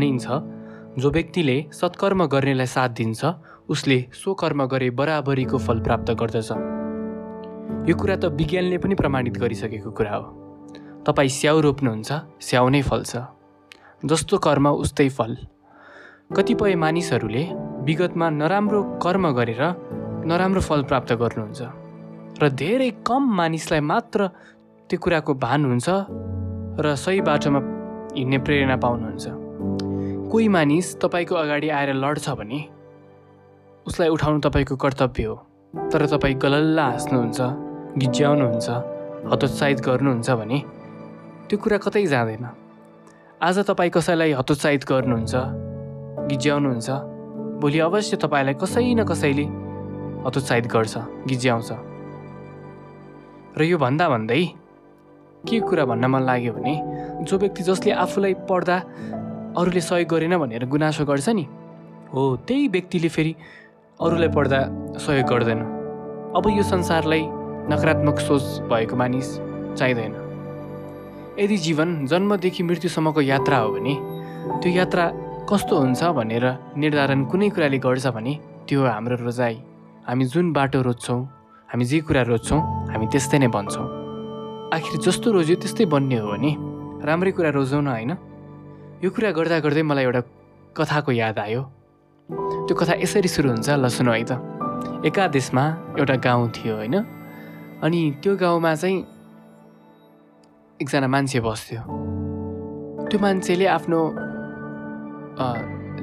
भनिन्छ जो व्यक्तिले सत्कर्म गर्नेलाई साथ दिन्छ उसले स्वकर्म गरे बराबरीको फल प्राप्त गर्दछ। यो कुरा त विज्ञानले पनि प्रमाणित गरिसकेको कुरा हो। तपाईँ स्याउ रोप्नुहुन्छ स्याउ नै फल्छ जस्तो कर्म उस्तै फल। कतिपय मानिसहरूले विगतमा नराम्रो कर्म गरेर नराम्रो फल प्राप्त गर्नुहुन्छ र धेरै कम मानिसलाई मात्र त्यो कुराको भान हुन्छ र सही बाटोमा हिँड्ने प्रेरणा पाउनुहुन्छ। कोही मानिस तपाईँको अगाडि आएर लड्छ भने उसलाई उठाउनु तपाईँको कर्तव्य हो। तर तपाईँ गलल्ला हाँस्नुहुन्छ गिज्याउनुहुन्छ हतोत्साहित गर्नुहुन्छ भने त्यो कुरा कतै जाँदैन। आज तपाईँ कसैलाई हतोत्साहित गर्नुहुन्छ गिज्याउनुहुन्छ भोलि अवश्य तपाईँलाई कसै न कसैले हतोत्साहित गर्छ गिज्याउँछ। र यो भन्दा भन्दै के कुरा भन्न मन लाग्यो भने जो व्यक्ति जसले आफूलाई पढ्दा अरूले सहयोग गरेन भनेर गुनासो गर्छ नि। हो त्यही व्यक्तिले फेरि अरूलाई पढ्दा सहयोग गर्दैन। अब यो संसारलाई नकारात्मक सोच भएको मानिस चाहिँदैन। यदि जीवन जन्मदेखि मृत्युसम्मको यात्रा हो भने त्यो यात्रा कस्तो हुन्छ भनेर निर्धारण कुनै कुराले गर्छ भने त्यो हाम्रो रोजाइ। हामी जुन बाटो रोज्छौँ हामी जे कुरा रोज्छौँ हामी त्यस्तै नै बन्छौँ। आखिर जस्तो रोज्यो त्यस्तै बन्ने हो भने राम्रै कुरा रोजौँ न होइन? यो कुरा गर्दा गर्दै मलाई एउटा कथाको याद आयो। त्यो कथा यसरी सुरु हुन्छ ल सुन है त। एका देशमा एउटा गाउँ थियो होइन? अनि त्यो गाउँमा चाहिँ एकजना मान्छे बस्थ्यो। त्यो मान्छेले आफ्नो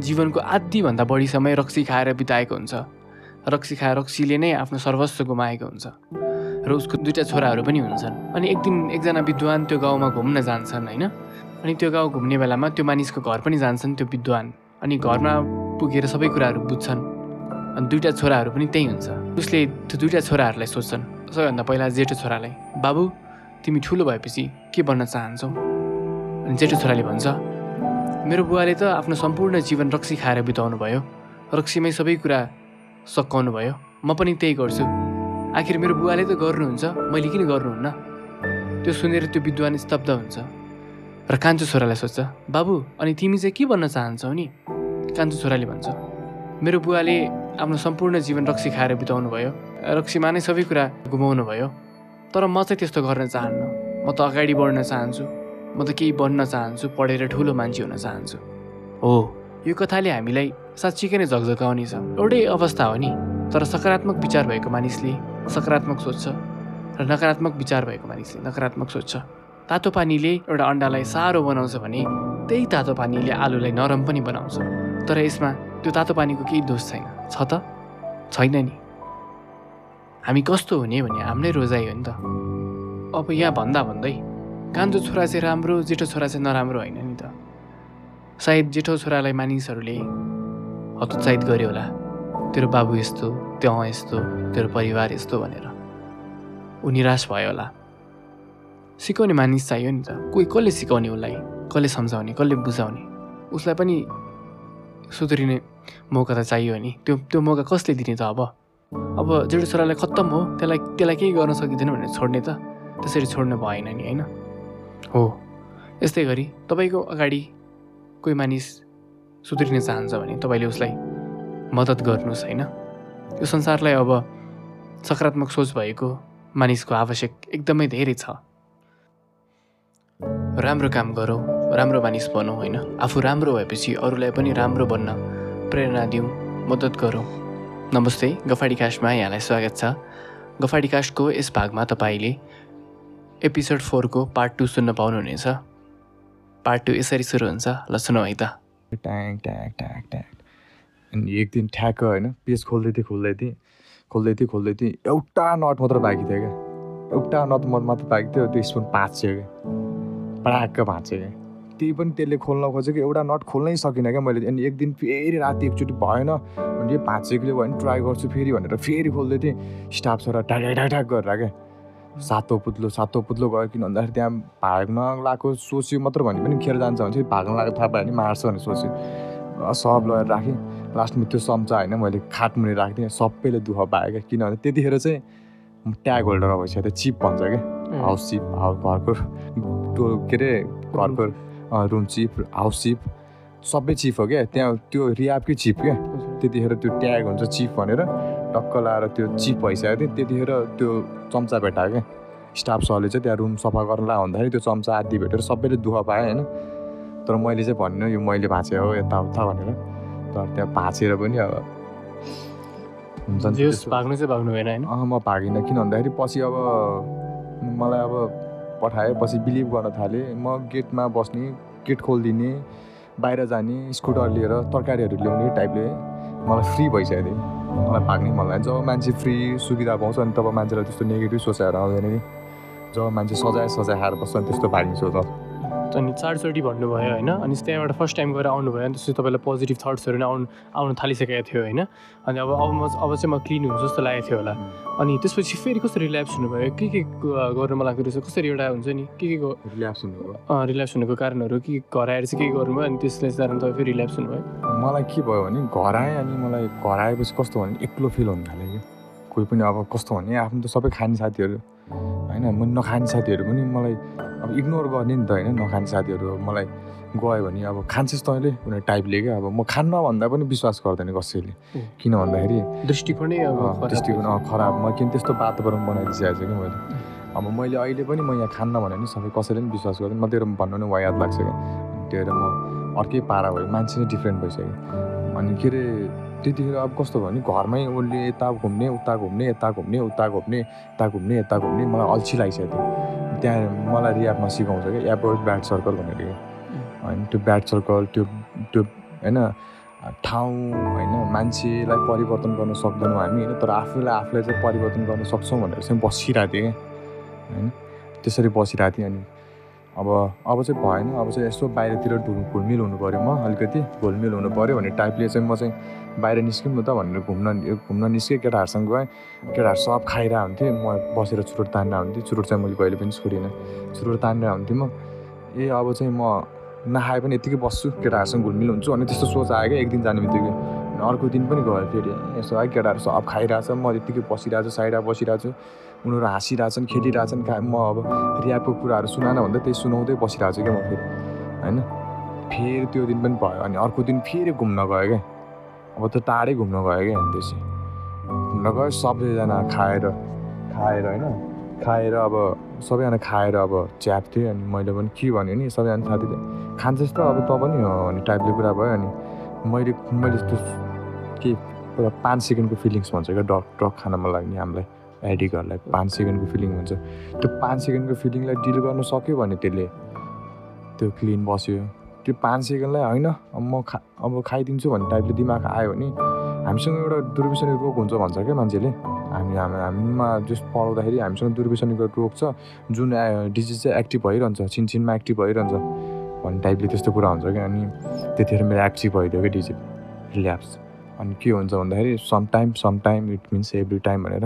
जीवनको आधीभन्दा बढी समय रक्सी खाएर बिताएको हुन्छ। रक्सी खाएर रक्सीले नै आफ्नो सर्वस्व गुमाएको हुन्छ। र उसको दुइटा छोराहरू पनि हुन्छन्। अनि एक दिन एकजना विद्वान त्यो गाउँमा घुम्न जान्छन् होइन? अनि त्यो गाउँ घुम्ने बेलामा त्यो मानिसको घर पनि जान्छन् त्यो विद्वान। अनि घरमा पुगेर सबै कुराहरू बुझ्छन्। अनि दुइटा छोराहरू पनि त्यही हुन्छ। उसले त्यो दुइटा छोराहरूलाई सोध्छन् सबैभन्दा पहिला जेठो छोरालाई बाबु तिमी ठुलो भएपछि के बन्न चाहन्छौ? अनि जेठो छोराले भन्छ मेरो बुवाले त आफ्नो सम्पूर्ण जीवन रक्सी खाएर बिताउनु भयो रक्सीमै सबै कुरा सकाउनु भयो म पनि त्यही गर्छु। आखिर मेरो बुवाले त गर्नुहुन्छ मैले किन गर्नुहुन्न? त्यो सुनेर त्यो विद्वान स्तब्ध हुन्छ। र कान्छो छोरालाई सोध्छ बाबु अनि तिमी चाहिँ के भन्न चाहन्छौ नि? कान्छो छोराले भन्छ मेरो बुवाले आफ्नो सम्पूर्ण जीवन रक्सी खाएर बिताउनु भयो रक्सीमा नै सबै कुरा गुमाउनु भयो तर म चाहिँ त्यस्तो गर्न चाहन्न। म त अगाडि बढ्न चाहन्छु म त केही बन्न चाहन्छु पढेर ठुलो मान्छे हुन चाहन्छु। हो यो कथाले हामीलाई साँच्चीकै नै झकझकाउने छ। एउटै अवस्था हो नि तर सकारात्मक विचार भएको मानिसले सकारात्मक सोच्छ र नकारात्मक विचार भएको मानिसले नकारात्मक सोच्छ। तातो पानीले एउटा अन्डालाई साह्रो बनाउँछ भने त्यही तातो पानीले आलुलाई नरम पनि बनाउँछ। तर यसमा त्यो तातो पानीको केही दोष छैन। छ त? छैन नि। हामी कस्तो हुने भने हाम्रै रोजाइ हो नि त। अब यहाँ भन्दा भन्दै कान्छो छोरा चाहिँ राम्रो जेठो छोरा चाहिँ नराम्रो होइन नि त। सायद जेठो छोरालाई मानिसहरूले हतोत्साहित गर्यो होला। तेरो बाबु यस्तो त्यो यस्तो तेरो परिवार यस्तो भनेर। ऊ निराश भयो होला। सिकाउने मानिस चाहियो नि त। कोही कसले सिकाउने उसलाई? कसले सम्झाउने? कसले बुझाउने? उसलाई पनि सुध्रिने मौका त चाहियो नि। त्यो त्यो मौका कसले दिने त अब? अब जेठो छोरालाई खत्तम हो। त्यसलाई त्यसलाई केही गर्न सकिँदैन भनेर छोड्ने त। त्यसरी छोड्नु भएन नि होइन? हो। यस्तै गरी तपाईँको अगाडि कोही मानिस सुध्रिन चाहन्छ भने तपाईँले उसलाई मद्दत गर्नुहोस् होइन? यो संसारलाई अब सकारात्मक सोच भएको मानिसको आवश्यक एकदमै धेरै छ। राम्रो काम गरौँ राम्रो मानिस बनौँ होइन? आफू राम्रो भएपछि अरूलाई पनि राम्रो बन्न प्रेरणा दिउँ मद्दत गरौँ। नमस्ते गफाडी कास्टमा यहाँलाई स्वागत छ। गफाडी कास्टको यस भागमा तपाईँले एपिसोड फोरको पार्ट टू सुन्न पाउनुहुनेछ। पार्ट टू यसरी सुरु हुन्छ ल सुनौ है त। ट्याङ ट्याङ ट्याङ ट्याङ। अनि एक दिन ठ्याक्क होइन? पेज खोल्दै थिएँ खोल्दै थिएँ खोल्दै थिएँ खोल्दै थिएँ। एउटा नट मात्र बाँकी थियो क्या। एउटा नट मात्र बाँकी थियो त्यो स्पुन भाँच्यो क्या। पडाक्क भाँच्यो क्या त्यही पनि त्यसले खोल्न खोजेको एउटा नट खोल्नै सकिनँ क्या मैले। अनि एक दिन फेरि राति एकचोटि भएन। अनि यो भाँचेकोले भयो भने ट्राई गर्छु फेरि भनेर फेरि खोल्दै थिएँ। स्टाफ छोरा ढाक ढाक गरेर क्या। सातो पुत्लो सातो पुत्लो गयो किन भन्दाखेरि त्यहाँ भाग्न लगाएको सोच्यो मात्र भने पनि खेर जान्छ भने चाहिँ भाग्न लगाएको थाहा पायो भने मार्छ भनेर सोच्यो। सब लगेर राखेँ। लास्टमा त्यो सम्झा होइन मैले खाटमुनि राखिदिएँ। सबैले दुःख पायो क्या। किनभने त्यतिखेर चाहिँ ट्याग होल्डर भइसक्यो चिप भन्छ क्या। हाउस चिप हाउस घरको के अरे घरको रुम चिप हाउस चिप सबै चिफ हो क्या त्यहाँ त्यो रियाबकै चिफ क्या त्यतिखेर त्यो ट्याग हुन्छ चिफ भनेर टक्क लाएर त्यो चिफ भइसकेको थियो। त्यतिखेर त्यो चम्चा भेटायो क्या स्टाफ सरले चाहिँ त्यहाँ रुम सफा गर्न ला भन्दाखेरि त्यो चम्चा आदि भेटेर सबैले दुःख पायो होइन। तर मैले चाहिँ भनिनँ यो मैले भाँचे हो यताउता भनेर। तर त्यहाँ भाँचेर पनि अब हुन्छ भाग्नु चाहिँ भाग्नु भएन होइन। म भागिनँ। किन भन्दाखेरि पछि अब मलाई अब पठायो पछि बिलिभ गर्न थालेँ। म गेटमा बस्ने गेट खोलिदिने बाहिर जाने स्कुटर लिएर तरकारीहरू ल्याउने टाइपले मलाई फ्री भइसकेको थियो मलाई भाग्ने मन लाग्यो जब मान्छे फ्री सुविधा पाउँछ अनि तब मान्छेलाई त्यस्तो नेगेटिभ सोचाइहरू आउँदैन कि जब मान्छे सजाय सजाय खाएर बस्छ अनि त्यस्तो भाग्ने सोच अनि चारचोटि भन्नुभयो होइन अनि त्यहाँबाट फर्स्ट टाइम गएर आउनुभयो अनि त्यसपछि तपाईँलाई पोजिटिभ थट्सहरू नै आउनु आउनु थालिसकेको थियो होइन। अनि अब अब म अब चाहिँ म क्लिन हुन्छु जस्तो लागेको थियो होला। अनि त्यसपछि फेरि कस्तो रिल्याप्स हुनुभयो? के के गर्न मन लाग्दो रहेछ? कसरी एउटा हुन्छ नि के के रिल्याक्स हुनुभयो? रिल्याप्स हुनुको कारणहरू के घर आएर चाहिँ के गर्नुभयो? अनि त्यसले कारण तपाईँ फेरि रिल्याप्स हुनुभयो? मलाई के भयो भने घर आएँ अनि मलाई घर आएपछि कस्तो भने एक्लो फिल हुन थाल्यो कि। कोही पनि अब कस्तो भने आफ्नो त सबै खाने साथीहरू होइन म नखाने साथीहरू पनि मलाई अब इग्नोर गर्ने नि त होइन नखाने साथीहरू मलाई गयो भने अब खान्छस् तैँले भनेर टाइपले क्या। अब म खान्न भन्दा पनि विश्वास गर्दैन कसैले. किन भन्दाखेरि दृष्टिकोणै अब दृष्टिकोण खराब म किन त्यस्तो वातावरण बनाइदिइसकेको छु कि मैले? अब मैले अहिले पनि म यहाँ खान्न भने नि सबै कसैले पनि विश्वास गर्दैन। म तेरो भन्नु नै याद लाग्छ क्या। अनि त्यो हेरेर म अर्कै पारा भयो। मान्छे नै डिफ्रेन्ट भइसक्यो। अनि के अरे त्यतिखेर अब कस्तो भयो भने घरमै उसले यता घुम्ने उता घुम्ने यता घुम्ने उता घुम्ने यता घुम्ने यता घुम्ने मलाई अल्छी लागिसकेको थियो। त्यहाँ मलाई रियाबमा सिकाउँछ क्या एपोइड ब्याड सर्कल भनेर होइन त्यो ब्याड सर्कल त्यो त्यो होइन ठाउँ होइन मान्छेलाई परिवर्तन गर्न सक्दैनौँ हामी होइन तर आफूलाई आफूलाई चाहिँ परिवर्तन गर्न सक्छौँ भनेर चाहिँ बसिरहेको थिएँ क्या होइन त्यसरी बसिरहेको थिएँ अनि अब अब चाहिँ भएन अब चाहिँ यसो बाहिरतिर ढुल घुलमिल हुनु पऱ्यो म अलिकति घुलमिल हुनु पऱ्यो भन्ने टाइपले चाहिँ म चाहिँ बाहिर निस्क्यौँ न त भनेर घुम्न घुम्न निस्केँ केटाहरूसँग गएँ। केटाहरू सब खाइरहेको हुन्थेँ म बसेर चुरोट तान्न हुन्थेँ। चुरोट चाहिँ मैले कहिले पनि छोडिनँ। चुरोट तानेर हुन्थेँ म। ए अब चाहिँ म नखाए पनि यत्तिकै बस्छु केटाहरूसँग घुलमिल हुन्छु अनि त्यस्तो सोच आयो क्या एक दिन जाने बित्तिकै। अर्को दिन पनि गयो फेरि। यसो है केटाहरू सब खाइरहेछ म यत्तिकै बसिरहेको छु साइडमा बसिरहेको छु। उनीहरू हाँसिरहेछन् खेलिरहेछन् का म अब रियाको कुराहरू सुनान भन्दा त्यही सुनाउँदै बसिरहेको छु क्या म फेरि। होइन? फेरि त्यो दिन पनि भयो। अनि अर्को दिन फेरि घुम्न गयो क्या। अब त टाढै घुम्न गयो क्या अनि त्यसै घुम्न गयो सबैजना खाएर खाएर होइन खाएर अब सबैजना खाएर अब च्याप थियो अनि मैले पनि के भन्यो नि सबैजना साथीले खान्छस् त अब त पनि हो भन्ने टाइपले कुरा भयो अनि मैले मैले त्यो के एउटा पाँच सेकेन्डको फिलिङ्स भन्छ क्या डग डग खान मन लाग्ने हामीलाई एडिकहरूलाई पाँच सेकेन्डको फिलिङ हुन्छ। त्यो पाँच सेकेन्डको फिलिङलाई डिल गर्न सक्यो भने त्यसले त्यो क्लिन बस्यो। त्यो पाँच सेकेन्डलाई होइन अब म खा अब खाइदिन्छु भन्ने टाइपले दिमाग आयो भने हामीसँग एउटा दुर्विसनी रोग हुन्छ भन्छ क्या मान्छेले। हामी हामी हामीमा जस पढाउँदाखेरि हामीसँग दुर्विसनीको रोग छ जुन डिजिज चाहिँ एक्टिभ भइरहन्छ छिनछिनमा एक्टिभ भइरहन्छ भन्ने टाइपले त्यस्तो कुरा हुन्छ क्या। अनि त्यतिखेर मेरो एक्टिभ भइदियो क्या डिजिट रिल्याप्स अनि के हुन्छ भन्दाखेरि some time some time it means every time भनेर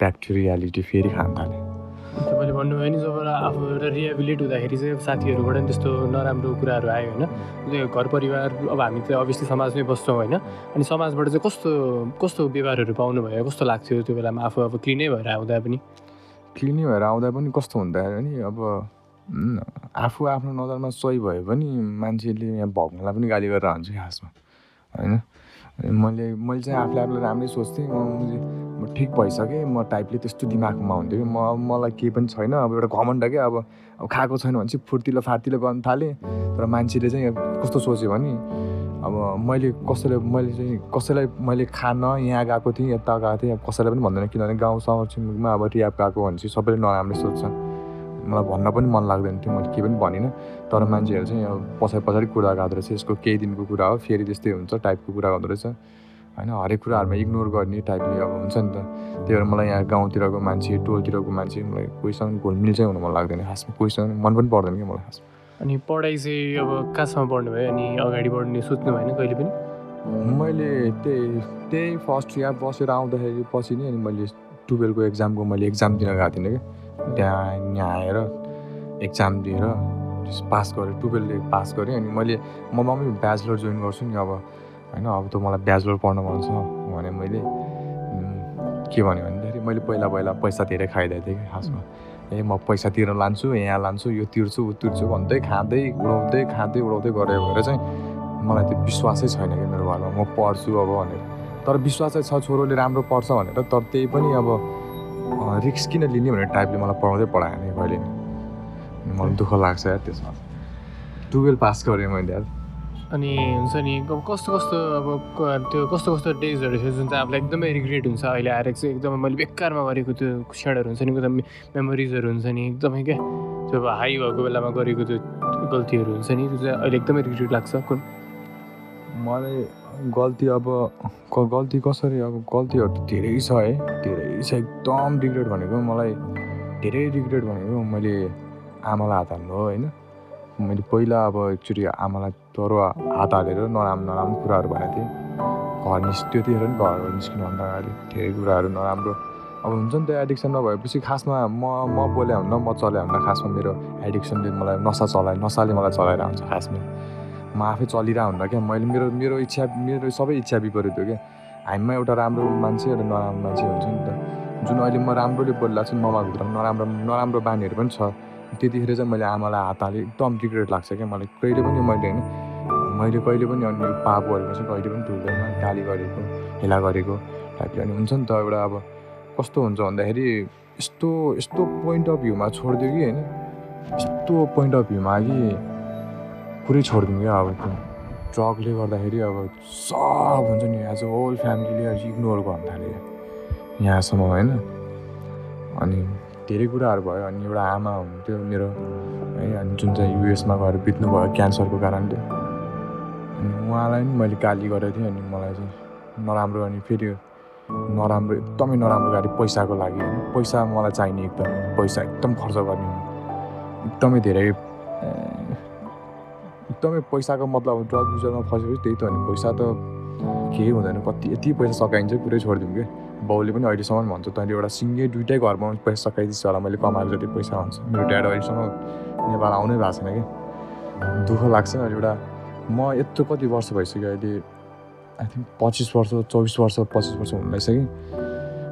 ब्याक टु रियालिटी फेरि खान थालेँ। तपाईँले भन्नुभयो नि जब आफू एउटा रिहेबिलिट हुँदाखेरि चाहिँ साथीहरूबाट पनि त्यस्तो नराम्रो कुराहरू आयो होइन। घर परिवार अब हामी चाहिँ अभियसली समाजमै बस्छौँ होइन। अनि समाजबाट चाहिँ कस्तो कस्तो व्यवहारहरू पाउनुभयो कस्तो लाग्थ्यो त्यो बेलामा? आफू अब क्लिनै भएर आउँदा पनि। क्लिनी भएर आउँदा पनि कस्तो हुँदाखेरि नि अब आफू आफ्नो नजरमा सही भयो भने मान्छेले यहाँ भगवान्लाई पनि गाली गरेर हुन्छ खासमा होइन? मैले मैले चाहिँ आफूले आफूलाई राम्रै सोच्थेँ। मैले- म ठिक भइसकेँ। म टाइपले त्यस्तो दिमागमा हुन्थ्यो कि म मलाई केही पनि छैन। अब एउटा घमण्ड क्या। अब अब खाएको छैन भने चाहिँ फुर्तिलो फार्तिलो गर्न थालेँ। तर मान्छेले चाहिँ कस्तो सोच्यो भने अब मैले कसैलाई मैले चाहिँ कसैलाई मैले खान यहाँ गएको थिएँ यता गएको थिएँ। अब कसैलाई पनि भन्दैन किनभने गाउँ सहर छिमेकमा अब रियाप गएको भनेपछि सबैले नराम्रो सोध्छ मलाई भन्न पनि मन लाग्दैन थियो मैले केही पनि भनिनँ। तर मान्छेहरू चाहिँ अब पछाडि पछाडि कुरा गर्दो रहेछ। यसको केही दिनको कुरा हो फेरि त्यस्तै हुन्छ टाइपको कुरा गर्दो रहेछ। होइन हरेक कुराहरूमा इग्नोर गर्ने टाइपले अब हुन्छ नि त। त्यही भएर मलाई यहाँ गाउँतिरको मान्छे टोलतिरको मान्छे मलाई कोहीसँग घुलमिल चाहिँ हुनु मन लाग्दैन खासमा। कोहीसँग मन पनि पर्दैन कि मलाई खासमा। अनि पढाइ चाहिँ अब कहाँसम्म पढ्नुभयो अनि अगाडि बढ्ने सोच्नु भएन कहिले पनि? मैले त्यही त्यही फर्स्ट इयर बसेर आउँदाखेरि पछि नै अनि मैले टुवेल्भको एक्जामको मैले एक्जाम दिन गएको थिइनँ क्या। त्यहाँ यहाँ आएर एक्जाम दिएर पास गरेँ टुवेल्भले पास गरेँ अनि मैले म मम्मी ब्याचलर जोइन गर्छु नि अब होइन? अब त मलाई ब्याचलर पढ्न मन छ भने मैले के भन्यो भन्दाखेरि मैले पहिला पहिला पैसा धेरै खाइदिएको थिएँ कि खासमा। ए म पैसा तिरेर लान्छु यहाँ लान्छु यो तिर्छु ऊ तिर्छु भन्दै खाँदै उडाउँदै खाँदै उडाउँदै गरेँ भएर चाहिँ मलाई त्यो विश्वासै छैन कि मेरो घरमा म पढ्छु अब भनेर। तर विश्वास छ छोरोले राम्रो पढ्छ भनेर तर त्यही पनि अब रिक्स किन लिने भन्ने टाइपले मलाई पढाउँदै पढाएन नि कहिले नि। मलाई दुःख लाग्छ यार त्यसमा। टुवेल्भ पास गरेँ मैले यार। अनि हुन्छ नि अब कस्तो कस्तो अब त्यो कस्तो कस्तो डेजहरू थियो जुन चाहिँ हामीलाई एकदमै रिग्रेट हुन्छ अहिले आएर चाहिँ एकदमै मैले बेकारमा गरेको त्यो क्षणहरू हुन्छ नि एकदम मेमोरिजहरू हुन्छ नि एकदमै क्या। त्यो अब हाई भएको बेलामा गरेको त्यो गल्तीहरू हुन्छ नि त्यो चाहिँ अहिले एकदमै रिग्रेट लाग्छ। कुन? मलाई गल्ती अब गल्ती कसरी? अब गल्तीहरू त धेरै छ है धेरै छ एकदम रिग्रेट भनेको मलाई धेरै रिग्रेट भनेको मैले आमालाई हात हाल्नु हो होइन? मैले पहिला अब एकचोटि आमालाई तर हात हालेर नराम्रो नराम्रो कुराहरू भनेको थिएँ। घर निस् त्यतिखेर नि घरबाट निस्किनुभन्दा अगाडि धेरै कुराहरू नराम्रो। अब हुन्छ नि त एडिक्सन नभएपछि खासमा म म बोले हुन्न म चले हुन्न खासमा मेरो एडिक्सनले मलाई नसा चलाए नसाले मलाई चलाएर हुन्छ खासमा। म आफै चलिरहेको हुन्न क्या? मैले मेरो मेरो इच्छा मेरो सबै इच्छा विपरीत हो क्या? हामीमा एउटा राम्रो मान्छे एउटा नराम्रो मान्छे हुन्छ नि त। जुन अहिले म राम्रोले बोलिरहेको छु ममा भित्र नराम्रो नराम्रो बानीहरू पनि छ। त्यतिखेर चाहिँ मैले आमालाई हात हालेँ। एकदम रिग्रेट लाग्छ क्या मलाई। कहिले पनि मैले होइन मैले कहिले पनि अनि पाप गरेको चाहिँ कहिले पनि तुल्दैन गाली गरेको हेला गरेको टाइपले अनि हुन्छ नि त एउटा अब कस्तो हुन्छ भन्दाखेरि यस्तो यस्तो पोइन्ट अफ भ्यूमा छोडिदियो कि होइन। यस्तो पोइन्ट अफ भ्यूमा कि पुरै छोडिदिउँ क्या अब त्यो। ड्रगले गर्दाखेरि अब सब हुन्छ नि एज अ होल फ्यामिलीले इग्नोर गर्नु थाल्यो यहाँसम्म होइन? अनि धेरै कुराहरू भयो अनि एउटा आमा हुनुहुन्थ्यो मेरो है? अनि जुन चाहिँ युएसमा गएर बित्नुभयो क्यान्सरको कारणले। अनि उहाँलाई पनि मैले गाली गरेको थिएँ अनि मलाई चाहिँ नराम्रो अनि फेरि नराम्रो एकदमै नराम्रो गाडी पैसाको लागि पैसा मलाई चाहिने एकदम पैसा एकदम खर्च गर्ने एकदमै धेरै एकदमै पैसाको मतलब अब ड्रग युजरमा फसेपछि त्यही त हो पैसा त केही हुँदैन। कति यति पैसा सकाइन्छ पुरै छोडिदिउँ कि? बाउले पनि अहिलेसम्म भन्छ तैँले एउटा सिङ्गै दुइटै घरमा पैसा सकाइदिस् होला मैले कमाएको जति पैसा हुन्छ। मेरो ड्याड अहिलेसम्म नेपाल आउनै भएको छैन कि? दुःख लाग्छ एउटा म यत्रो कति वर्ष भइसक्यो अहिले आई थिङ्क पच्चिस वर्ष चौबिस वर्ष पच्चिस वर्ष हुन लागिसक्यो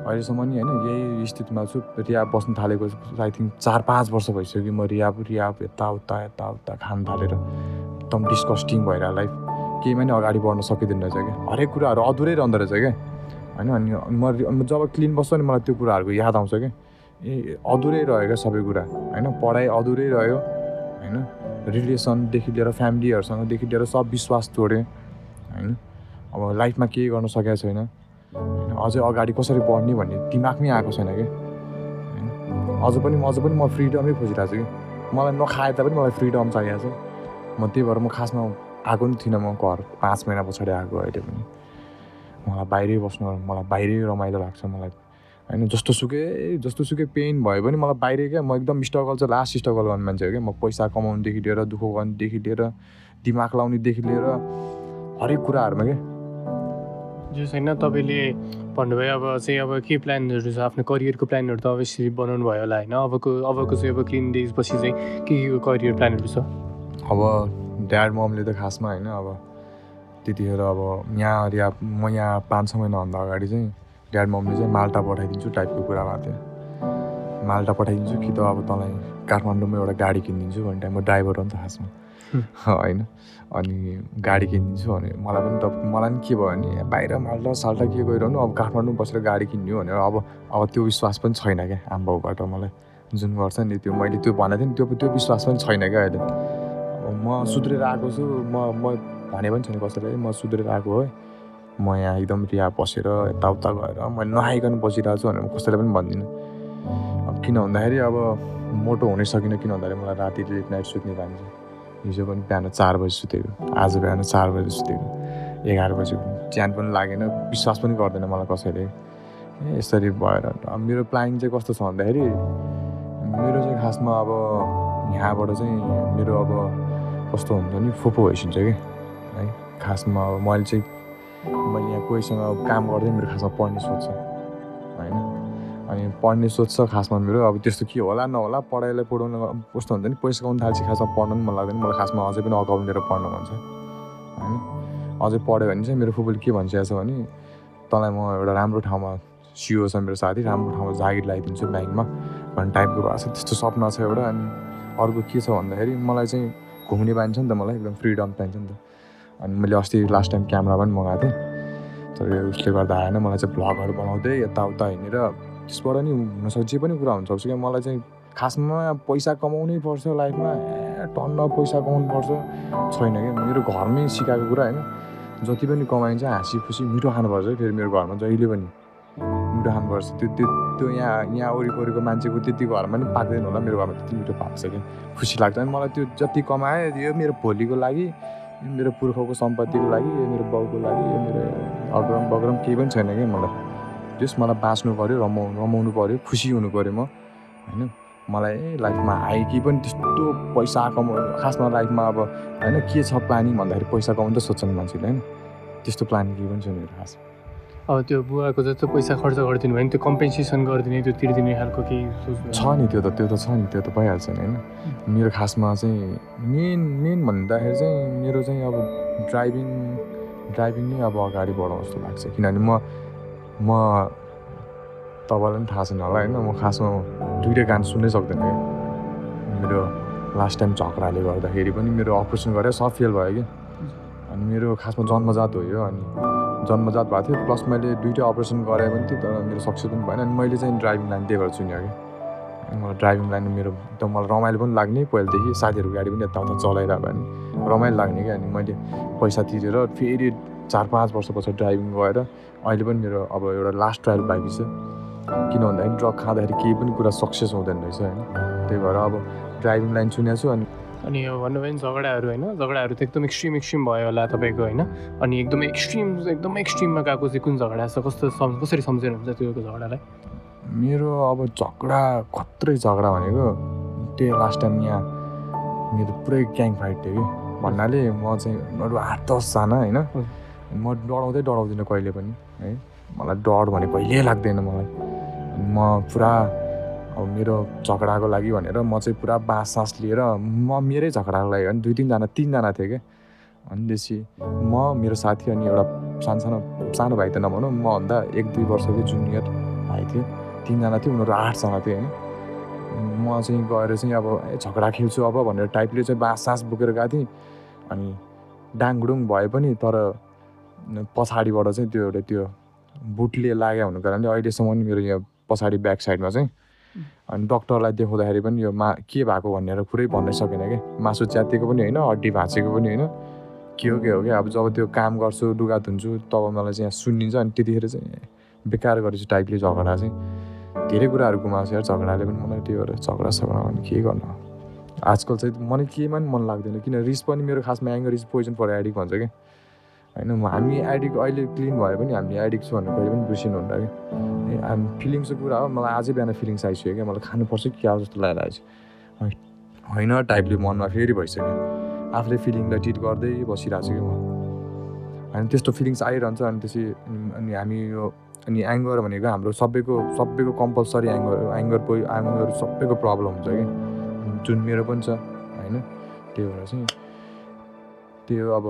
अहिलेसम्म नि होइन यही स्थितिमा छु। रियाब बस्नु थालेको आई थिङ्क चार पाँच वर्ष भइसक्यो कि म रियाब रियाब यताउता यताउता खान थालेर। एकदम डिस्कस्टिङ भएर लाइफ केहीमा नि अगाडि बढ्न सकिँदैन रहेछ क्या। हरेक कुराहरू अधुरै रहँदो रहेछ क्या। होइन अनि म जब क्लिन बस्छु नि मलाई त्यो कुराहरूको याद आउँछ क्या। ए अधुरै रह्यो क्या सबै कुरा। होइन पढाइ अधुरै रह्यो। होइन रिलेसनदेखि लिएर फ्यामिलीहरूसँगदेखि लिएर सब विश्वास तोडेँ। होइन अब लाइफमा केही गर्न सकेको छैन। होइन अझै अगाडि कसरी बढ्ने भन्ने दिमागमै आएको छैन कि होइन अझ पनि अझ पनि म फ्रिडमै खोजिरहेको छु कि। मलाई नखाए तापनि मलाई फ्रिडम चाहिएको छ। म त्यही भएर म खासमा आएको पनि थिइनँ म घर। पाँच महिना पछाडि आएको अहिले पनि। मलाई बाहिरै बस्नु मलाई बाहिरै रमाइलो लाग्छ मलाई। होइन जस्तो सुकै जस्तो सुकै पेन भयो भने मलाई बाहिरै क्या। म एकदम स्ट्रगल चाहिँ लास्ट स्ट्रगल गर्ने मान्छे हो क्या। म पैसा कमाउनुदेखि लिएर दुःख गर्नुदेखि लिएर दिमाग लाउनेदेखि लिएर हरेक कुराहरूमा क्या। जो छैन तपाईँले भन्नुभयो अब चाहिँ अब के प्लानहरू छ? आफ्नो करियरको प्लानहरू त अवश्य बनाउनु भयो होला होइन? अबको अबको चाहिँ अब क्लिन डेज पछि चाहिँ के के करियर प्लानहरू छ? अब ड्याड ममले त खासमा होइन अब त्यतिखेर अब यहाँ या म यहाँ पाँच छ महिनाभन्दा अगाडि चाहिँ ड्याड ममले चाहिँ माल्टा पठाइदिन्छु टाइपको कुरा भएको थियो माल्टा पठाइदिन्छु कि त अब तँलाई काठमाडौँमा एउटा गाडी किनिदिन्छु भन्ने टाइममा ड्राइभर हो नि त खासमा। होइन? अनि गाडी किनिदिन्छु भने मलाई पनि त मलाई पनि के भयो भने बाहिर माल्टा साल्टा के गइरहनु अब काठमाडौँ बसेर गाडी किन्ने हो भनेर अब अब त्यो विश्वास पनि छैन क्या आमाबाउबाट मलाई। जुन गर्छ नि त्यो मैले त्यो भनेको थिएँ नि त्यो त्यो विश्वास पनि छैन क्या अहिले। म सुध्रेर आएको छु। म म भने पनि छैन कसैलाई म सुध्रेर आएको है म यहाँ एकदम रिया बसेर यताउता गएर मैले नआइकन बसिरहेको छु भनेर म कसैलाई पनि भन्दिनँ। अब किन भन्दाखेरि अब मोटो हुनै सकिनँ किन भन्दाखेरि मलाई राति लेट नाइट सुत्ने बानी छ हिजो पनि बिहान चार बजी सुतेको आज बिहान चार बजी सुतेको एघार बजी च्यान पनि लागेन विश्वास पनि गर्दैन मलाई कसैले। ए यसरी भएर अब मेरो प्लानिङ चाहिँ कस्तो छ भन्दाखेरि मेरो चाहिँ खासमा अब यहाँबाट चाहिँ मेरो अब कस्तो हुन्छ नि? फुपो भइसकिन्छ कि? है खासमा अब मैले चाहिँ मैले यहाँ कोहीसँग अब काम गर्दै मेरो खासमा पढ्ने सोच छ होइन? अनि पढ्ने सोच छ खासमा मेरो अब त्यस्तो के होला नहोला पढाइलाई पढाउन कस्तो हुन्छ नि? पैसा कमाउनु थाल्छ खासमा पढ्नु पनि मन लाग्दैन मलाई खासमा अझै पनि अगाडि लिएर पढ्न मन छ होइन? अझै पढ्यो भने चाहिँ मेरो फुपूले के भनिसकेको छ भने तँलाई म एउटा राम्रो ठाउँमा सिओ छ मेरो साथी राम्रो ठाउँमा जागिर लगाइदिन्छु ब्याङ्कमा भन्ने टाइपको भएको छ। त्यस्तो सपना छ एउटा अनि अर्को के छ भन्दाखेरि मलाई चाहिँ घुम्ने बानी छ नि त मलाई एकदम फ्रिडम चाहिन्छ नि त। अनि मैले अस्ति लास्ट टाइम क्यामेरा पनि मगाएको थिएँ। तर उसले गर्दा आएन मलाई चाहिँ भ्लगहरू बनाउँदै यताउता हिँडेर त्यसबाट नि हुनसक्छ जे पनि कुरा हुनसक्छ क्या। मलाई चाहिँ खासमा पैसा कमाउनै पर्छ लाइफमा। टन्न पैसा कमाउनु पर्छ। छैन क्या। मेरो घरमै सिकाएको कुरा होइन। जति पनि कमाइन्छ हाँसी खुसी मिठो खानुपर्छ फेरि मेरो घरमा जहिले पनि। मिठो खानुपर्छ त्यो त्यो त्यो यहाँ यहाँ वरिपरिको मान्छेको त्यति घरमा नि पाक्दैन होला मेरो घरमा त्यति मिठो पाक्छ क्या। खुसी लाग्छ अनि मलाई त्यो जति कमाएँ यो मेरो भोलिको लागि मेरो पुर्खाको सम्पत्तिको लागि यो मेरो बाउको लागि यो मेरो अग्रम बग्रम केही पनि छैन क्या मलाई। जस मलाई बाँच्नु पऱ्यो रमाउनु रमाउनु पऱ्यो खुसी हुनु पऱ्यो म होइन? मलाई लाइफमा आयो कि पनि त्यस्तो पैसा कमाउ खासमा लाइफमा अब होइन? के छ प्लानिङ भन्दाखेरि पैसा कमाउनु त सोध्छन् मान्छेले होइन? त्यस्तो प्लानिङ केही पनि छैन मेरो खास अब त्यो बुवाको जस्तो पैसा खर्च गरिदिनु भयो नि त्यो कम्पेन्सेसन गरिदिने त्यो तिर्दिने खालको केही सोच्नु छ नि त्यो त त्यो त छ नि त्यो त भइहाल्छ नि होइन? मेरो खासमा चाहिँ मेन मेन भन्दाखेरि चाहिँ मेरो चाहिँ अब ड्राइभिङ ड्राइभिङ नै अब अगाडि बढाउँ जस्तो लाग्छ। किनभने म म तपाईँलाई पनि थाहा छैन होला होइन? म खासमा दुइटै गान सुन्नै सक्दैन क्या। मेरो लास्ट टाइम झगडाले गर्दाखेरि पनि मेरो अपरेसन गरेर सब फेल भयो कि अनि मेरो खासमा जन्मजात हो यो अनि जन्मजात भएको थियो। प्लस मैले दुइटै अपरेसन गराएँ पनि थियो तर मेरो सक्सेस पनि भएन अनि मैले चाहिँ ड्राइभिङ लाइन त्यही भएर चुनेँ कि। मलाई ड्राइभिङ लाइन मेरो एकदम मलाई रमाइलो पनि लाग्ने पहिलादेखि साथीहरू गाडी पनि यताउता चलाइरहेको भने रमाइलो लाग्ने क्या। अनि मैले पैसा तिरेर फेरि चार पाँच वर्ष पछाडि ड्राइभिङ गएर अहिले पनि मेरो अब एउटा लास्ट ट्रायल बाँकी छ। किन भन्दाखेरि ड्रग खाँदाखेरि केही पनि कुरा सक्सेस हुँदैन रहेछ होइन। त्यही भएर अब ड्राइभिङ लाइन चुनेको छु अनि अनि यो भन्नुभयो नि झगडाहरू होइन झगडाहरू त एकदम एक्सट्रिम एक्सट्रिम भयो होला तपाईँको होइन। अनि एकदम एक्सट्रिम एकदम एक्सट्रिममा गएको चाहिँ कुन झगडा छ? कस्तो कसरी सम्झिनुहुन्छ त्यो झगडालाई? मेरो अब झगडा खत्रै झगडा भनेको त्यही लास्ट टाइम यहाँ मेरो पुरै ग्याङ फाइट थियो कि। भन्नाले म चाहिँ अरू आठ दसजना होइन म डराउँदै डराउँदिनँ कहिले पनि है। मलाई डर भने कहिल्यै लाग्दैन मलाई। म पुरा मेरो झगडाको लागि भनेर म चाहिँ पुरा बाँस सास लिएर म मेरै झगडाको लागि होइन दुई तिनजना तिनजना थियो क्या अनि त्यसपछि म मेरो साथी अनि एउटा सानो सानो भाइ त नभनौँ मभन्दा एक दुई वर्षको जुनियर भाइ थियो तिनजना थियो उनीहरू आठजना थियो होइन। म चाहिँ गएर चाहिँ अब झगडा खेल्छु अब भनेर टाइपले चाहिँ बाँस सास बोकेर गएको थिएँ। अनि डाङडुङ भए पनि तर पछाडिबाट चाहिँ त्यो एउटा त्यो बुटले लाग्यो हुनुको कारणले अहिलेसम्म मेरो यहाँ पछाडि ब्याक साइडमा चाहिँ अनि डक्टरलाई देखाउँदाखेरि पनि यो मा के भएको भनेर पुरै भन्नै सकेन क्या मासु च्यातिएको पनि होइन हड्डी भाँचेको पनि होइन। के हो के हो क्या अब जब त्यो काम गर्छु लुगा धुन्छु तब मलाई चाहिँ यहाँ सुनिन्छ अनि त्यतिखेर चाहिँ बेकार गरेछु टाइपले झगडा चाहिँ धेरै कुराहरू गुमाएको छ यार झगडाले पनि मलाई त्यो भएर झगडा सगडा भने के गर्नु आजकल चाहिँ मलाई केमा पनि मन लाग्दैन किन रिस पनि मेरो खासमा anger is poison for addict भन्छ क्या होइन हामी एडिक अहिले क्लिन भए पनि हामीले एडिक छु भनेर कहिले पनि बिर्सिनुहुन्न कि। हामी फिलिङ्सको कुरा हो मलाई अझै बिहान फिलिङ्स आइसक्यो क्या मलाई खानुपर्छ कि क्या जस्तो लागिरहेको छ होइन- टाइपले मनमा फेरि भइसक्यो। आफूले फिलिङलाई ट्रिट गर्दै बसिरहेको छु कि म। होइन त्यस्तो फिलिङ्स आइरहन्छ अनि अनि- अनि हामी यो अनि एङ्गर भनेको हाम्रो सबैको सबैको कम्पलसरी एङ्गर एङ्गर पोइ एङ्गर सबैको प्रब्लम हुन्छ कि। जुन मेरो पनि छ होइन त्यही भएर चाहिँ त्यो अब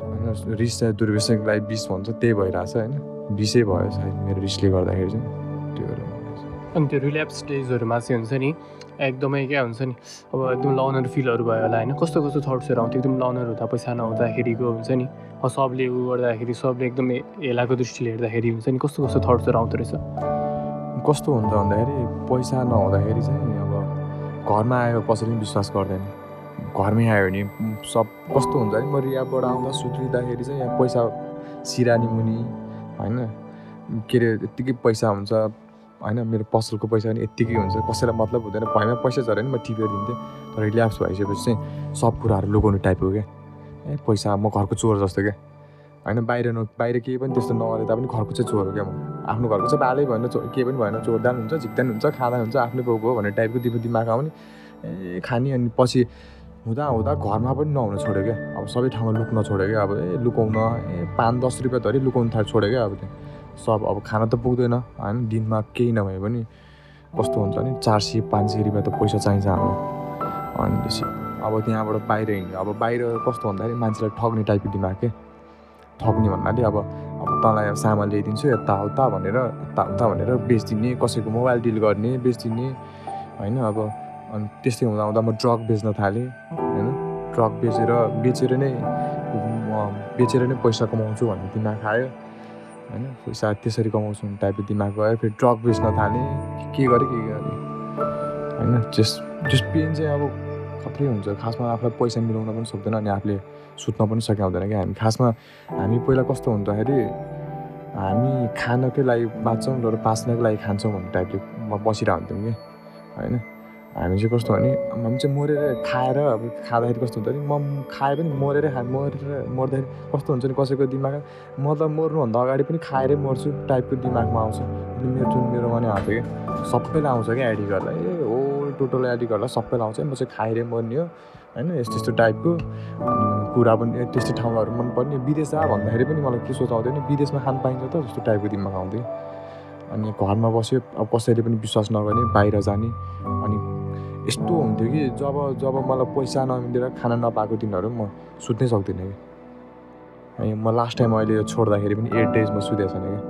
होइन रिस चाहिँ दुर्विषयलाई विष भन्छ त्यही भइरहेछ होइन। विषै भयो सायद मेरो रिसले गर्दाखेरि चाहिँ त्यो भएर अनि त्यो रिल्याप्स डेजहरूमा चाहिँ हुन्छ नि एकदमै क्या हुन्छ नि अब एकदम लनर फिलहरू भयो होला होइन। कस्तो कस्तो थट्सहरू आउँथ्यो एकदम लनर हुँदा पैसा नहुँदाखेरिको हुन्छ नि सबले उ गर्दाखेरि सबले एकदम हेलाको दृष्टिले हेर्दाखेरि हुन्छ नि कस्तो कस्तो थट्सहरू आउँदो रहेछ? कस्तो हुन्छ भन्दाखेरि पैसा नहुँदाखेरि चाहिँ अब घरमा आयो कसैले पनि विश्वास गर्दैन। घरमै आयो भने सब कस्तो हुन्छ भने म रियाबाट आउँदा सुत्रिँदाखेरि चाहिँ यहाँ पैसा सिरानी मुनि होइन? के अरे यत्तिकै पैसा हुन्छ होइन? मेरो पसलको पैसा पनि यत्तिकै हुन्छ। कसैलाई मतलब हुँदैन। भएमा पैसा झऱ्यो भने म टिपेर दिन्थेँ। तर रिल्याप्स भइसकेपछि चाहिँ सब कुराहरू लुकाउने टाइपको क्या। ए पैसा म घरको चोर जस्तो क्या। होइन बाहिर न बाहिर केही पनि त्यस्तो नगरे तापनि घरको चाहिँ चोर हो क्या म। आफ्नो घरको चाहिँ बालै भएन चो केही पनि भएन। चोरदान हुन्छ झिक्दान हुन्छ खाँदा हुन्छ आफ्नै बाउको हो भन्ने टाइपको दिमाग आउने। ए खाने अनि पछि हुँदा हुँदा घरमा पनि नहुन छोड्यो क्या। अब सबै ठाउँमा लुक्न छोड्यो क्या। अब ए लुकाउन ए पाँच दस रुपियाँ धरि लुकाउनु थाल्यो छोड्यो क्या अब त्यो। सब अब खान त पुग्दैन होइन? दिनमा केही नभए पनि कस्तो हुन्छ भने चार सय पाँच सय रुपियाँ त पैसा चाहिन्छ हाम्रो। अनि त्यसपछि अब त्यहाँबाट बाहिर हिँड्यो। अब बाहिर कस्तो भन्दाखेरि मान्छेलाई ठग्ने टाइपको दिमाग के? ठग्ने भन्नाले अब अब तँलाई अब सामान ल्याइदिन्छु यताउता भनेर यताउता भनेर बेचिदिने कसैको मोबाइल डिल गर्ने बेचिदिने होइन? अब अनि त्यस्तै हुँदा हुँदा म ड्रग बेच्न थालेँ होइन? ड्रग बेचेर बेचेर नै बेचेर नै पैसा कमाउँछु भन्ने दिमाग आयो होइन? पैसा त्यसरी कमाउँछु भन्ने टाइपको दिमाग गयो फेरि ड्रग बेच्न थालेँ। के गरेँ के गरेँ? होइन? जस जस पेन चाहिँ अब खत्रै हुन्छ। खासमा आफूलाई पैसा मिलाउन पनि सक्दैन अनि आफूले सुत्न पनि सके हुँदैन क्या हामी। खासमा हामी पहिला कस्तो हुँदाखेरि हामी खानकै लागि बाँच्छौँ र बाँच्नको लागि खान्छौँ भन्ने टाइपले म कि होइन? हामी चाहिँ कस्तो भने हामी चाहिँ मरेर खाएर अब खाँदाखेरि कस्तो हुन्छ भने म खाए पनि मरेरै खा मरेर मर्दाखेरि कस्तो हुन्छ नि कसैको दिमागमा म त मर्नुभन्दा अगाडि पनि खाएरै मर्छु टाइपको दिमागमा आउँछ। अनि मेरो जुन मेरोमा नि आउँछ कि सबैलाई आउँछ क्या एडिकहरूलाई ए होल टोटल एडिकहरूलाई सबैलाई आउँछ। म चाहिँ खाएरै मर्ने हो। होइन यस्तो यस्तो टाइपको कुरा पनि त्यस्तो ठाउँहरू मनपर्ने विदेश जा भन्दाखेरि पनि मलाई के सोच आउँदैन विदेशमा खान पाइन्छ त जस्तो टाइपको दिमाग आउँथ्यो। अनि घरमा बस्यो अब कसैले पनि विश्वास नगर्ने बाहिर जाने। अनि यस्तो हुन्थ्यो कि जब जब मलाई पैसा नमिलेर खाना नपाएको दिनहरू म सुत्नै सक्दिनँ कि। अनि म लास्ट टाइम अहिले छोड्दाखेरि पनि एट डेज म सुतेको छैन कि।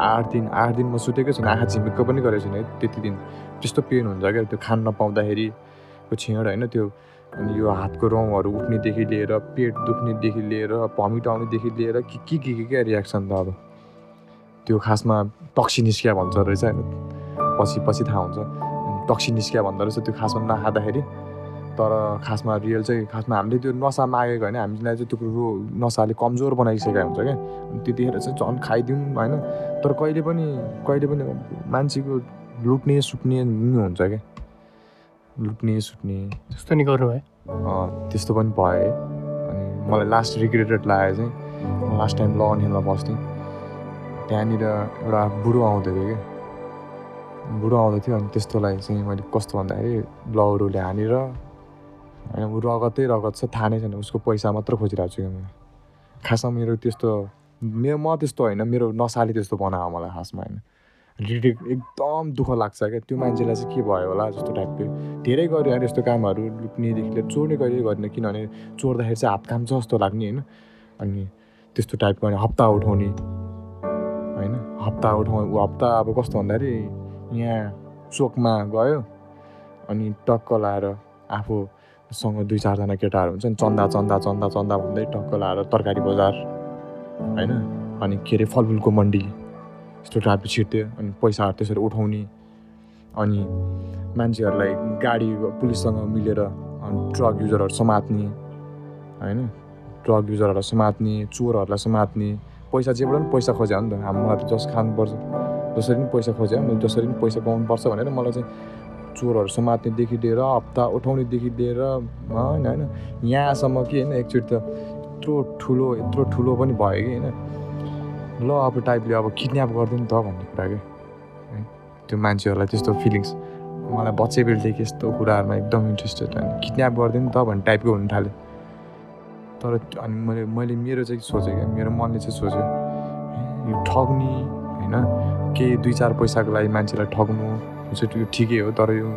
आठ दिन आठ दिन म सुतेकै छैन आँखा झिमिक्क पनि गरेको छैन त्यति दिन। त्यस्तो पेन हुन्छ क्या त्यो खान नपाउँदाखेरिको छेड होइन त्यो अनि यो हातको रौँहरू उठ्नेदेखि लिएर पेट दुख्नेदेखि लिएर भमिट आउनेदेखि लिएर के के के के क्या रियाक्सन त अब। त्यो खासमा टक्सी निस्किया भन्छ रहेछ होइन पछि पछि थाहा हुन्छ। टक्सी निस्किया भन्दो रहेछ त्यो खासमा नखाँदाखेरि। तर खासमा रियल चाहिँ खासमा हामीले त्यो नसा मागेको होइन हामीलाई चाहिँ त्यो कुरो नसाले कमजोर बनाइसकेको हुन्छ क्या। अनि त्यतिखेर चाहिँ झन् खाइदिउँ होइन। तर कहिले पनि कहिले पनि मान्छेको लुट्ने सुट्ने हुन्छ क्या। लुट्ने सुट्ने त्यस्तो नि गर्नु है त्यस्तो पनि भयो है। अनि मलाई लास्ट रिग्रेटेड लाग्यो चाहिँ लास्ट टाइम ल हिलमा बस्थेँ। त्यहाँनिर एउटा बुढो आउँदै थियो क्या। बुढो आउँदै थियो अनि त्यस्तोलाई चाहिँ मैले कस्तो भन्दाखेरि लौरोले हानेर होइन ऊ रगतै रगत छ थाहा नै छैन उसको पैसा मात्र खोजिरहेको छु क्या म। खासमा मेरो त्यस्तो मेरो म त्यस्तो होइन मेरो नसाले त्यस्तो बनायो मलाई खासमा होइन। रिडिक एकदम दुःख लाग्छ क्या त्यो मान्छेलाई चाहिँ के भयो होला जस्तो टाइपको धेरै गऱ्यो यार यस्तो कामहरू लुट्नेदेखि लिएर चोर्ने कहिले गरेन किनभने चोर्दाखेरि चाहिँ हात काम छ जस्तो लाग्ने होइन। अनि त्यस्तो टाइपको हप्ता उठाउने होइन हप्ता उठाउ हप्ता अब कस्तो भन्दाखेरि यहाँ चोकमा गयो अनि टक्क लाएर आफूसँग दुई चारजना केटाहरू हुन्छ नि चन्दा चन्दा चन्दा चन्दा भन्दै टक्क लाएर तरकारी बजार होइन? अनि के अरे फलफुलको मन्डी यस्तो टाइपको छिट्थ्यो अनि पैसाहरू त्यसरी उठाउने। अनि मान्छेहरूलाई गाडी पुलिससँग मिलेर ड्रग युजरहरू समात्ने होइन? ड्रग युजरहरूलाई समात्ने चोरहरूलाई समात्ने पैसा जेबाट पनि पैसा खोज्यो नि त। हामीलाई त जस खानुपर्छ। जसरी पनि पैसा खोज्यो मैले जसरी पनि पैसा कमाउनुपर्छ भनेर मलाई चाहिँ चोरहरू समात्नेदेखि लिएर हप्ता उठाउनेदेखि लिएर होइन होइन यहाँसम्म कि होइन एकचोटि त यत्रो ठुलो यत्रो ठुलो पनि भयो कि होइन। ल अब टाइपले अब किडन्याप गरिदियो नि त भन्ने कुरा क्या त्यो मान्छेहरूलाई त्यस्तो फिलिङ्स मलाई बच्चे बेलदेखि यस्तो कुराहरूमा एकदम इन्ट्रेस्टेड होइन। किडन्याप गरिदियो नि त भन्ने टाइपको हुन थाल्यो। तर अनि मैले मैले मेरो चाहिँ सोचेँ क्या मेरो मनले चाहिँ सोच्यो यो ठग्ने होइन? केही दुई चार पैसाको लागि मान्छेलाई ठग्नु त्यो ठिकै हो तर यो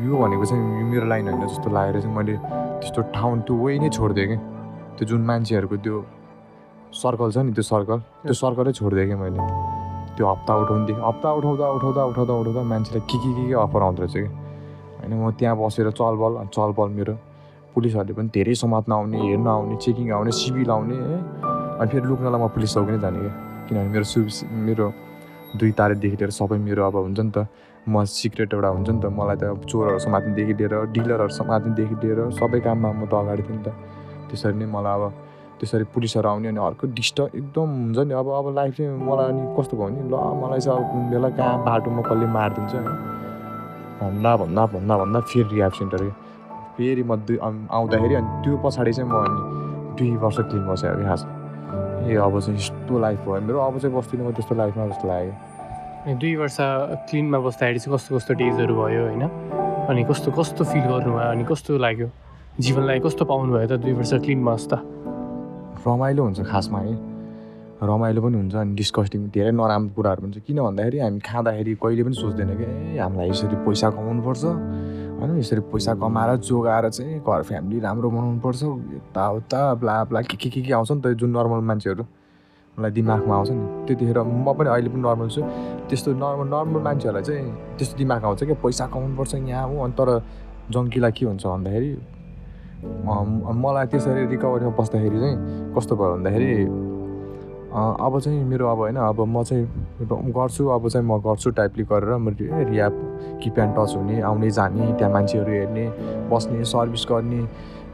यो भनेको चाहिँ यो मेरो लाइन होइन जस्तो लागेर चाहिँ मैले त्यस्तो ठाउँ त्यो वे नै छोडिदिएँ कि। त्यो जुन मान्छेहरूको त्यो सर्कल छ नि त्यो सर्कल त्यो सर्कलै छोडिदिएँ कि मैले। त्यो हप्ता उठाउनुदेखि हप्ता उठाउँदा उठाउँदा उठाउँदा उठाउँदा मान्छेलाई के के के के अफर आउँदो रहेछ कि। होइन म त्यहाँ बसेर चलबल चलबल मेरो पुलिसहरूले पनि धेरै समात्न आउने हेर्न आउने चेकिङ आउने सिबिल आउने है। अनि फेरि लुक्नलाई म पुलिस चौकी नै जाने क्या किनभने मेरो सु मेरो दुई तारिकदेखि लिएर सबै मेरो अब हुन्छ नि त म सिक्रेट एउटा हुन्छ नि त मलाई त चोरहरू समात्नेदेखि लिएर डिलरहरू समात्नेदेखि लिएर सबै काममा म त अगाडि थिएँ नि त। त्यसरी नै मलाई अब त्यसरी पुलिसहरू आउने अनि अर्को डिस्टर्ब एकदम हुन्छ नि अब अब लाइफ चाहिँ मलाई अनि कस्तो भयो भने ल मलाई चाहिँ अब कुन बेला कहाँ बाटोमा कसले मारिदिन्छ होइन भन्दा भन्दा भन्दा भन्दा फेरि रिहाब सेन्टर फेरि म दुई आउँ- आउँदाखेरि अनि त्यो पछाडि चाहिँ म अनि दुई वर्ष क्लिन क्या खास ए अब चाहिँ यस्तो लाइफ भयो। मेरो अब चाहिँ बस्दिनँ म त्यस्तो लाइफमा जस्तो लाग्यो। अनि दुई वर्ष क्लिनमा बस्दाखेरि चाहिँ कस्तो कस्तो डेजहरू भयो होइन? अनि कस्तो कस्तो फिल गर्नुभयो? अनि कस्तो लाग्यो? जीवनलाई कस्तो पाउनुभयो त दुई वर्ष क्लिनमा बस्दा? रमाइलो हुन्छ खासमा है। रमाइलो पनि हुन्छ अनि डिस्कस्टिङ धेरै नराम्रो कुराहरू हुन्छ। किन भन्दाखेरि हामी खाँदाखेरि कहिले पनि सोच्दैन कि ए हामीलाई यसरी पैसा कमाउनुपर्छ। होइन यसरी पैसा कमाएर जोगाएर चाहिँ घर फ्यामिली राम्रो बनाउनुपर्छ यताउता ब्ला के के के के आउँछ नि त जुन नर्मल मान्छेहरू। मलाई दिमागमा आउँछ नि। त्यतिखेर म पनि अहिले पनि नर्मल छु। त्यस्तो नर्मल नर्मल मान्छेहरूलाई चाहिँ त्यस्तो दिमाग आउँछ क्या पैसा कमाउनुपर्छ यहाँ हो अनि तर जङ्कीलाई के हुन्छ भन्दाखेरि मलाई त्यसरी रिकभरीमा बस्दाखेरि चाहिँ कस्तो भयो भन्दाखेरि अब चाहिँ मेरो अब होइन अब म चाहिँ गर्छु अब चाहिँ म गर्छु टाइपले गरेर म रि- रियाब किप एन्ड टच हुने आउने जाने त्यहाँ मान्छेहरू हेर्ने बस्ने सर्भिस गर्ने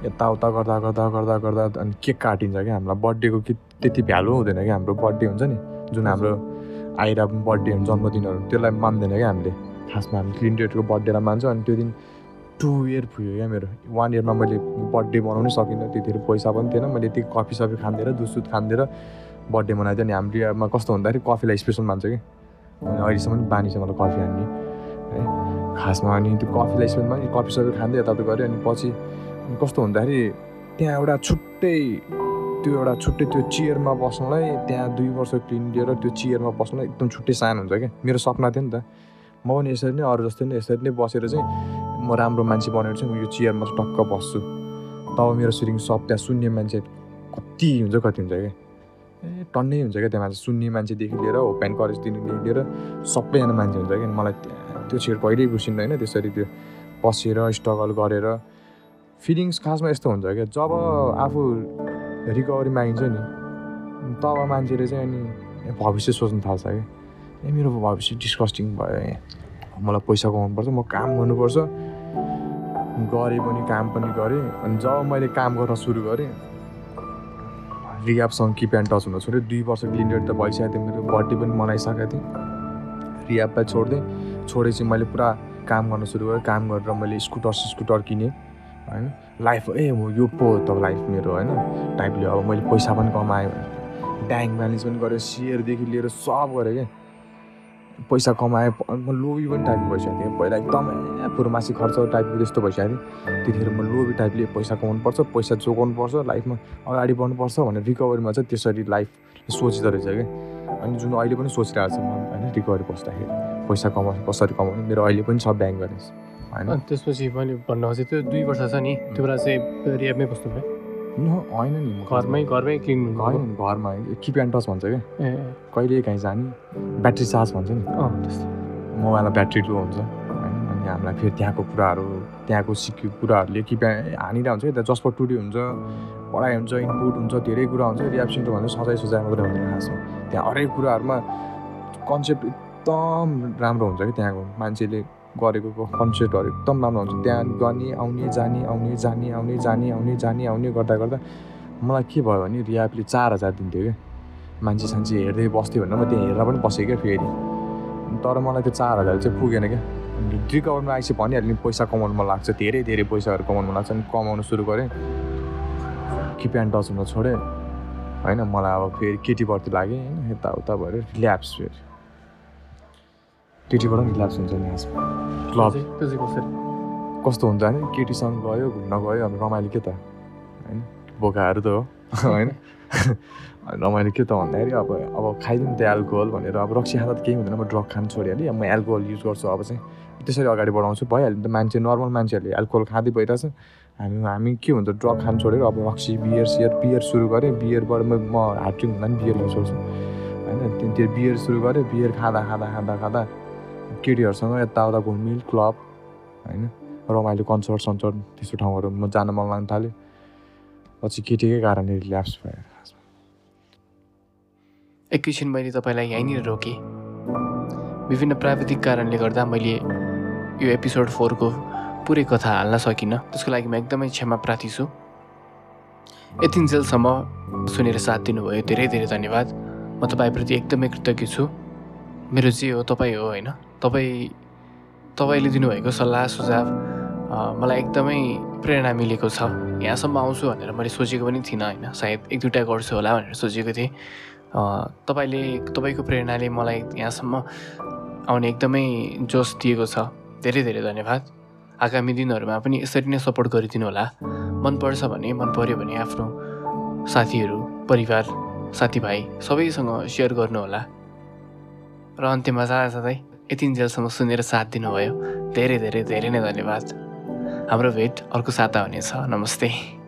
यताउता गर्दा गर्दा गर्दा गर्दा अनि केक काटिन्छ क्या हामीलाई। बर्थडेको कि त्यति भ्यालु हुँदैन क्या हाम्रो बर्थडे हुन्छ नि। जुन हाम्रो आइरा बर्थडे जन्मदिनहरू त्यसलाई मान्दैन क्या हामीले। खासमा हामी क्लिन डेटको बर्थडेलाई मान्छ अनि त्यो दिन टु इयर पुग्यो क्या मेरो। वान इयरमा मैले बर्थडे बनाउनै सकिनँ त्यतिखेर पैसा पनि थिएन मैले यति कफी सफी खाँदिएर दुधसुध खाँदिएर बर्थडे मनाइदियो अनि हाम्रो कस्तो भन्दाखेरि कफीलाई स्पेसल मान्छ कि। अनि अहिलेसम्म बानी छ मलाई कफी हान्ने है। खासमा अनि त्यो कफीलाई स्पेसलमा नि कफी सफी खाँदै यताउता गऱ्यो अनि पछि कस्तो हुँदाखेरि त्यहाँ एउटा छुट्टै त्यो एउटा छुट्टै त्यो चेयरमा बस्नलाई त्यहाँ दुई वर्ष क्लिन लिएर त्यो चेयरमा बस्नलाई एकदम छुट्टै सानो हुन्छ क्या मेरो सपना थियो नि त। म पनि यसरी नै अरू जस्तै नै यसरी नै बसेर चाहिँ म राम्रो मान्छे बनेर चाहिँ म यो चेयरमा टक्क बस्छु। तब मेरो सुटिङ सब त्यहाँ सुन्ने मान्छे कति हुन्छ कति हुन्छ क्या टन्नै हुन्छ क्या त्यहाँ सुन्ने मान्छेदेखि लिएर हो कलेज दिनेदेखि लिएर सबैजना मान्छे हुन्छ क्या। मलाई त्यो चेयर कहिल्यै बिर्सिँदैन होइन। त्यसरी त्यो बसेर स्ट्रगल गरेर फिलिङ्स खासमा यस्तो हुन्छ क्या। जब आफू रिकभरी मागिन्छ नि तब मान्छेले चाहिँ अनि भविष्य सोच्नु थाल्छ क्या। ए मेरो भविष्य डिस्कस्टिङ भयो। यहाँ मलाई पैसा कमाउनुपर्छ म काम गर्नुपर्छ। गरेँ पनि काम पनि गरेँ। अनि जब मैले काम गर्न सुरु गरेँ रियाबसँग किप एन्ड टच हुन छोड्यो दुई वर्ष क्लिन्डेड त भइसकेको थियो मेरो बर्थडे पनि मनाइसकेको थिएँ रियाबलाई छोडिदिएँ छोडेपछि मैले पुरा काम गर्न सुरु गरेँ। काम गरेर मैले स्कुटर स्कुटर किनेँ होइन। लाइफ ए म यो पो त लाइफ मेरो होइन। टाइपले अब मैले पैसा पनि कमाएँ। ब्याङ्क ब्यालेन्स पनि गरेँ सेयरदेखि लिएर सब गरेँ क्या पैसा कमाएँ म लोभी पनि टाइपको भइसकेको थिएँ। पहिला एकदमै फुर्मासी खर्च टाइपको त्यस्तो भइसकेको थिएँ त्यतिखेर म लोभी टाइपले पैसा कमाउनु पर्छ पैसा जोगाउनु पर्छ लाइफमा अगाडि बढ्नुपर्छ भनेर रिकभरीमा चाहिँ त्यसरी लाइफ सोचिँदो रहेछ क्या अनि जुन अहिले पनि सोचिरहेको छ म होइन रिकभरी बस्दाखेरि पैसा कमाउनु कसरी कमाउने मेरो अहिले पनि छ ब्याङ्क ब्यालेन्स होइन। त्यसपछि मैले भन्नु खोजेँ त्यो दुई वर्ष छ नि त्यो बेला चाहिँ रियाबमै बस्नुभयो। होइन नि घरमै घरमै क्लिन होइन नि, घरमा किप एन्ड टच भन्छ क्या। ए कहिले काहीँ जाने ब्याट्री चार्ज भन्छ नि। त्यस्तो। मोबाइलमा ब्याट्री लो हुन्छ। होइन अनि हामीलाई फेरि त्यहाँको कुराहरू त्यहाँको सिक्यो कुराहरूले कि हानिरहेको हुन्छ। कि त्यहाँ जसपर टुडी हुन्छ पढाइ हुन्छ इनपुट हुन्छ धेरै कुरा हुन्छ। रियाप्सन त भन्दा सजाय सजाय मात्रै हुँदैन खासमा त्यहाँ हरेक कुराहरूमा कन्सेप्ट एकदम राम्रो हुन्छ कि त्यहाँको मान्छेले। गरेको कन्सेप्टहरू एकदम राम्रो हुन्छ। त्यहाँ गर्ने आउने जाने आउने जाने आउने जाने आउने जाने आउने गर्दा गर्दा मलाई के भयो भने रियापले चार हजार दिन्थ्यो क्या मान्छे सान्छे हेर्दै बस्थ्यो भनेर म त्यहाँ हेरेर पनि बसेँ क्या फेरि। तर मलाई त्यो चार हजार चाहिँ पुगेन क्या रिकभरमा आइसक्यो भनिहाल्ने पैसा कमाउनु मन लाग्छ धेरै धेरै पैसाहरू कमाउनु लाग्छ अनि कमाउनु सुरु गरेँ। किप एन्ड टच हुन छोडेँ। होइन मलाई अब फेरि केटीप्रति लागेँ होइन यताउता भएर रिल्याप्स फेरि। केटीबाट पनि रिल्याप्स हुन्छ नि खासमा क्लब। कस्तो हुन्छ भने केटीसँग गयो घुम्न गयो अब रमाइलो के त? होइन? बोकाहरू त हो। होइन? रमाइलो के त भन्दाखेरि अब अब खाइदिउँ त एल्कोहल भनेर। अब रक्सी खाँदा त केही हुँदैन। म ड्रग खानु छोडिहालेँ। अब म एल्कोहल युज गर्छु अब चाहिँ। त्यसरी अगाडि बढाउँछु। भइहाल्यो नि त मान्छे नर्मल मान्छेहरूले एल्कोहल खाँदै भइरहेछ। हामी हामी के हुन्छ? ड्रग खानु छोडेर अब रक्सी बियर सियर बियर सुरु गरेँ। बियरबाट म ड्रिङ्क हुँदा पनि बियर युज गर्छु। होइन? त्यो बियर सुरु गरेँ। बियर खाँदा खाँदा खाँदा खाँदा केटीहरूसँग यताउता घुलमिल क्लब होइन? रमाइलो कन्सर्ट सन्सर्ट त्यस्तो ठाउँहरूमा जान मन लाग्न थाल्यो। पछि केटीकै कारणले रिल्याप्स भयो। खासमा एकैछिन मैले तपाईँलाई यहीँनिर रोकेँ। विभिन्न प्राविधिक कारणले गर्दा मैले यो एपिसोड फोरको पुरै कथा हाल्न सकिनँ। त्यसको लागि म एकदमै क्षमा प्रार्थी छु। यतिन्जेलसम्म सुनेर साथ दिनुभयो। धेरै धेरै धन्यवाद। म तपाईँप्रति एकदमै कृतज्ञ छु। मेरो जे हो तपाईँ हो होइन? तपाईँ तपाईँले दिनुभएको सल्लाह सुझाव मलाई एकदमै प्रेरणा मिलेको छ। यहाँसम्म आउँछु भनेर मैले सोचेको पनि थिइनँ होइन। सायद एक दुईवटा गर्छु होला भनेर सोचेको थिएँ। तपाईँले तपाईँको प्रेरणाले मलाई यहाँसम्म आउने एकदमै जोस दिएको छ। धेरै धेरै धन्यवाद। आगामी दिनहरूमा पनि यसरी नै सपोर्ट गरिदिनु होला। मनपर्छ भने मन पऱ्यो भने आफ्नो साथीहरू परिवार साथीभाइ सबैसँग सेयर गर्नुहोला र अन्त्यमा जाँदा जाँदै यतिन्जेलसम्म सुनेर साथ दिनुभयो। धेरै धेरै धेरै नै धन्यवाद। हाम्रो भेट अर्को साता हुनेछ। नमस्ते।